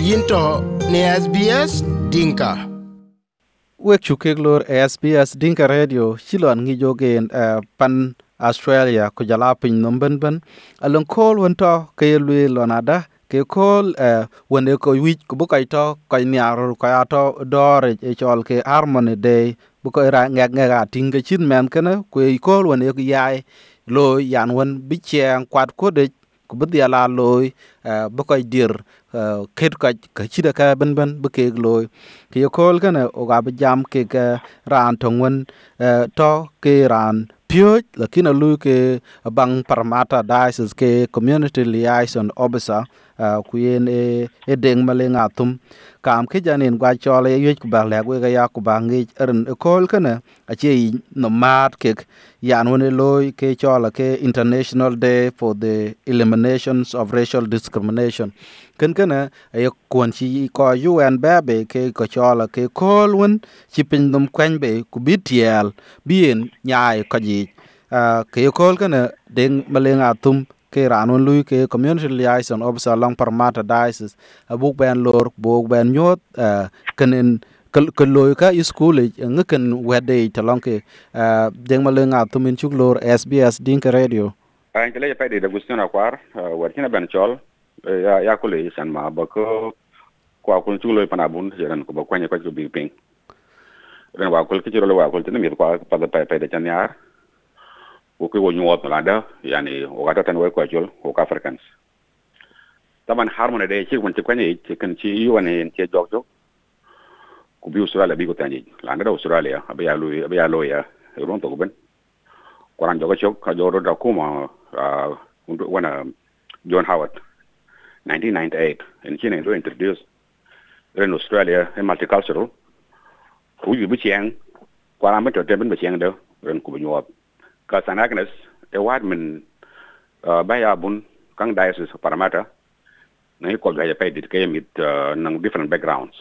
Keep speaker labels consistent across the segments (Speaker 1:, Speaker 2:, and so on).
Speaker 1: yinto ne SBS Dinka.
Speaker 2: wek chukek lor SBS Dinka Radio chilon ngi jogen uh, pan Australia ko jala pin nomben ben ben alon kol wonto ke lwe lonada ke kol uh, wonde ko wich ko bukai to ko nyaro ko ato dore e chol ke harmony day. Bu ko ra ngak ngak tinga chin men kana ko kol wonde ko yai lo yan won bi cheng kwat ko de ku bi dia la loy eh, bu koy dir eh, ket ka ka chida ka ben ben bu ke loy ki kol kana o ga bi jam ke ka eh, ran tong to ke ran pio lakini lu ke bang parmata diocese, ke community liaison officer ku yen e e deng male nga tum kam ke janin gwa chole yech ku ba le we ga ya ku ba ngi e kol kana a che no mat ke yan woni loy ke chola ke international day for the eliminations of racial discrimination. Ken kana e kon chi ko UN babe ke ko chola ke kol won chi pin dum kwen be ku bitiel bien nyaay ko ji ke kol kana deng male nga tum ke ranon lui ke community liaison officer long parmata diocese abuk ben lor buk ben nyot kenen ke loy ka school ngken wede talong ke deng malenga tumin chuk lor SBS dinka radio.
Speaker 3: An kele pa de Agustino kwar warkina ben chol ya ya kule san ma ba ko kwa kun chuk loy panabun jeran ko ba kwanya ko bi ping ren wa kul ke jiro wa kul tin mi kwa pa pa pa de chanyar wo ke wo nyuot landa yani wo gata tan wo kwa jol wo ka africans taban harmony de, chi kun ti kwanya chi kan chi yu ane che jok jok ku bi australia bi ko tani landa da australia abya lu abya lo ya ron to ben kwaran jogo chok, ka joro da kuma uh wana, john howard. 1998 in china to introduce in australia in multicultural. Ku yu bi chiang, kwaran ba to te ben ba chiang do ren ku bi nyuot ka sanagnes e wad min uh, baya bun kang diocese paramata na ko ga ya dit kay mit uh, nang different backgrounds.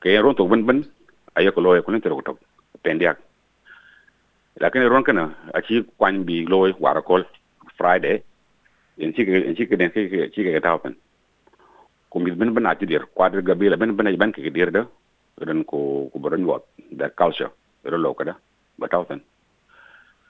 Speaker 3: Kay ron to ben ben ay ko loy ko ni tero to pendiak lakini ron kana achi kwan bi loy wara kol friday in chi in chi den chi chi ga tawen ko mit ben ben ati dir kwadr gabila ben ben ben ke dir da ren ko ko boron wat that culture ro lo kada ba tawen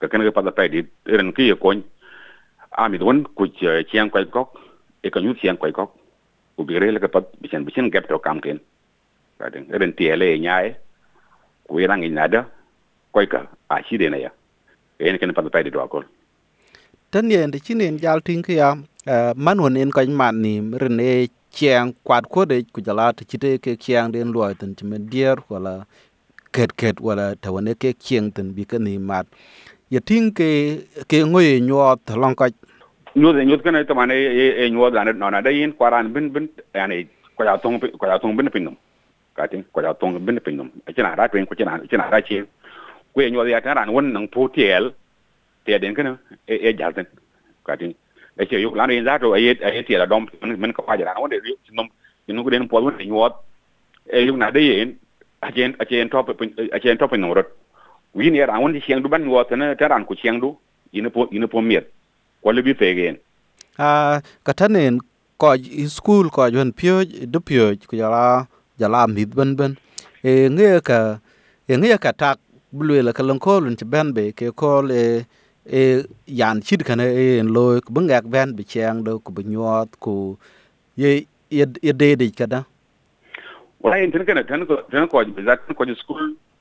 Speaker 3: ka kene pa da pa di ren ki ko a mi don ku chiang kwai kok e ka nyu chiang kwai kok ku bi re le ka pa bi chen bi chen gap to kam ken ka den ren ti ele nyae ku irang inada koi ka a chi de na ya en kene pa da pa di do akol
Speaker 2: tan yen de chinen jal tin ki ya man won en kan man ni ren e chiang kwat ko de ku jala ti chite ke chiang den lo tan chimen dier wala ket ket wala tawane ke chiang tan bi ka ni mat ya tin ke ke ngoy nyot long ka
Speaker 3: nyot nyot kana ta mane e e nyot da na na da yin kwaran bin bin yani ko ya tong ko ya tong bin pinum ka tin ko ya tong bin pinum a china ra pin ko china china ra chi ko e nyo ya ta ran won nang pu tiel te den kana e e jalten ka tin e che yu lan yin za to e e ti la dom men ko pa ja won de yu num yin ko den po won nyo e yu na de yin a chen a chen top a chen top no rot win yer an wani chiang du ban wo tane taran ku chiang du. Ina po ina po miet. Ko le bi pegen
Speaker 2: a katanen ko school ko jon pio du pio ku jala jala mit ben ben e nge ka e nge ka tak blue la kalon ko lun ben be ke ko e e yan chid kana e en lo ku bangak ben bi chiang do ku nyot ku ye ye de de kada
Speaker 3: wala en tan kana tan ko tan ko bi zat ko school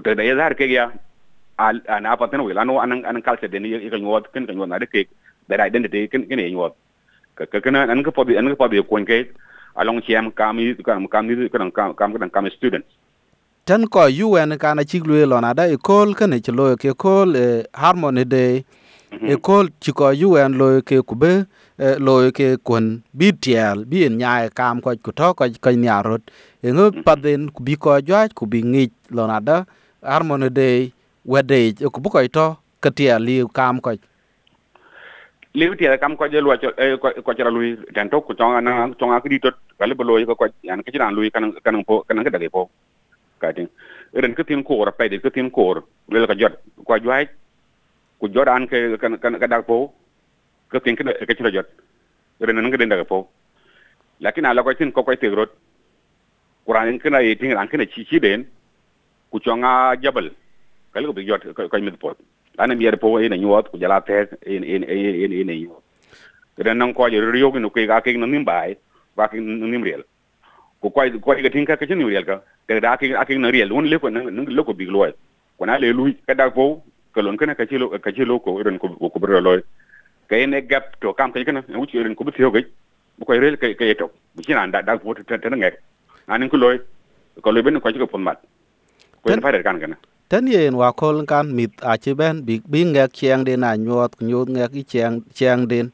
Speaker 3: kuta da ya zahar ke ya a na fatan wila no anan anan kalse da ni ya kan yawat kan kan yawat na da ke da da identity kan kan yawat ka ka kana an ka pobi an ka pobi ko ke along chiam kami kan kami kan kam kam kan kam students
Speaker 2: tan ko UN kana chiglu lo na da kol kan che lo ke kol harmony day. E kol ci ko UN lo ke ku be lo ke kun bi tiel bi en nyaay kam ko ku to ko ko nyarot e ngo paden ku bi ko jwa ku bi ngi lo nada harmony day wede ok bu koy to ke tiel li kam ko
Speaker 3: liu tiel kam ko je ko ko chara lui. Den to ko tonga na tonga ki tot kale bo lo ko ko yan ke jiran lui kan kan po kan ke dage po ka tin ren ke tin ko ra pe de ke tin ko le ka jot ko jwai ku jodan ke kan kan ka dag po. Ke tin ke ke chira jot ren nan ke den dage po lakin ala ko tin ko ko te rot. Kuran ke na yi tin ran ke chi chi den ku chonga jabal kale ko bigjot ko mi pot ana mi po ina nyuot ku jala te in in in in in ren nan ko jere riyo no ke ga ke no nim bai ba ke no nim riel ku ko ko ga tin ka ke nim riel ka ke da ke ke no riel won le ko nan le ko big loy ko na le lu ka da po ko lon kana ka chi lo ka chi lo ko ren ko ko bro loy ke ne gap to kam ke kana u chi ren ko bi tiyo ge ko riel ke ke to bi chi nan da da po te te ngek anin ko loy ko le ben ko chi ko pon mat ne fa kan kana
Speaker 2: ten yen wa kol kan mit a ci ben bi bi ngek chiang den a nyot nyot ngek i chiang chiang den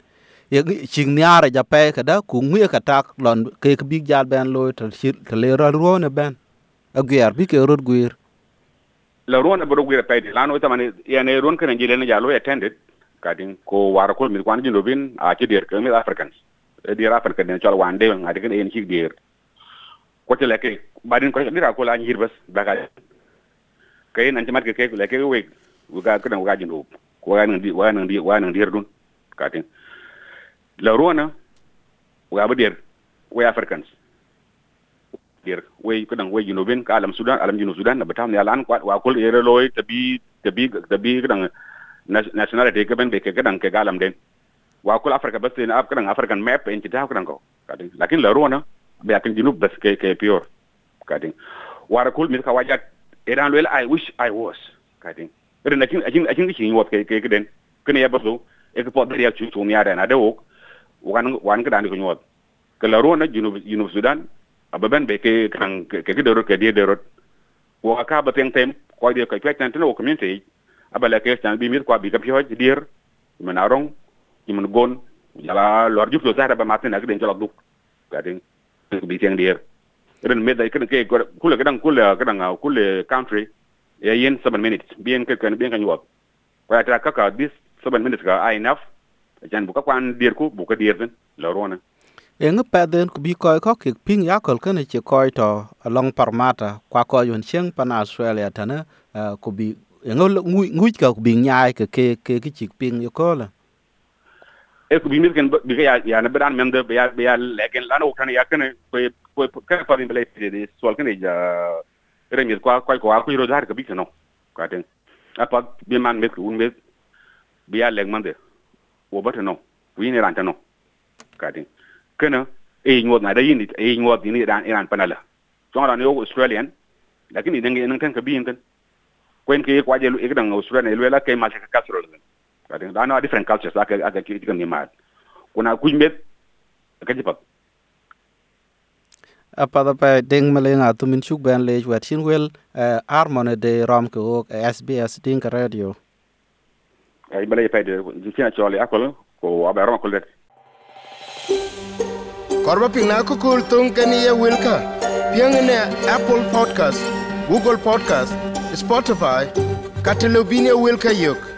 Speaker 2: ye ching nyare ja pe ka da ku ngwe ka tak lon ke ke bi jal ben lo to to le ro ro ne ben a gyer bi ke ro gwir
Speaker 3: la ron bro gwir pe de lano tamani ya ne ron kan jile ne ja lo attended kadin ko wara kol mi kwan jindo bin a ci der ke mi africans dir african. Ne chol wan de ngadi kan en ci der ko te leke badin ko dira ko la nyir bas daga kay nan jamat ke ke ke we uga kana uga jindo ko wa nan di wa nan di wa nan dir dun katin la rona wa ba dir we africans. Dir we kadan we jindo ben ka alam sudan alam jindo sudan na batam ya lan wa kol yere loy tabi tabi tabi kadan nationality ke ben be ke kadan ke galam den. Wa kol africa bas ne af kadan african map en kita kadan ko katin lakin la rona be akin jinub bas ke ke pure katin wara kol mi ka wajat eran lwel, i wish i was kating ren akin akin akin ki wot ke ke den. Kene ya baso e ko pod ya chu chu mi ada na de wok, wan wan ka dan ko nyot ke la rona junub eh, junub sudan ababen be ke kan ke ke de ke de de rot wo ka ba teng tem ko de ko kwek tan wo community abala ke tan bi mir ko bi ka pi hoj dir men arong imun gon, jala lor jup lo zara ba matin ak den jala duk. Kating bi teng dir ren med dai kan ke kule kadang kule kadang kule country. Ya yen 7 minutes bien ke kan bien kan yuap ko ya tra kaka this 7 minutes ka ai enough jan buka kwan dir ku buka dir den la rona
Speaker 2: e ngi pa den ku bi ko ko ke ping ya kol kan che ko to along parmata kwa ko yun cheng pan australia tana ku bi e ngi ngui ka ku bi nyaai ke ke ke ki chik ping yo ko la
Speaker 3: e ku bi mi kan bi ya ya na beran mem de ya ya legen lana kan ya kan ko ko ka pa bin bele de sol kan ja remi ko ko ko ko ro dar ka bi kan ka ten apa bi man me un me bi ya leg man de wo ba no wi ni ran no ka ten kana e nyot na da yin e nyot ni ran iran panala so ran yo australian lakini dange nan kan ka bi yin kwen ke ko ajelu e kan australian le la ke ma ka kasro ka ten da no different cultures aka aka ki kan ni kuna ku met jipat
Speaker 2: apada pa ding malenga tumin chuk ben le wet chin wel armone de rom ko SBS ding radio.
Speaker 3: Ay balay pa de ci chole akol ko aba rom ko det
Speaker 1: korba pina ko kul tung kani ye wilka piang ne apple podcast google podcast spotify katelobinia wilka yok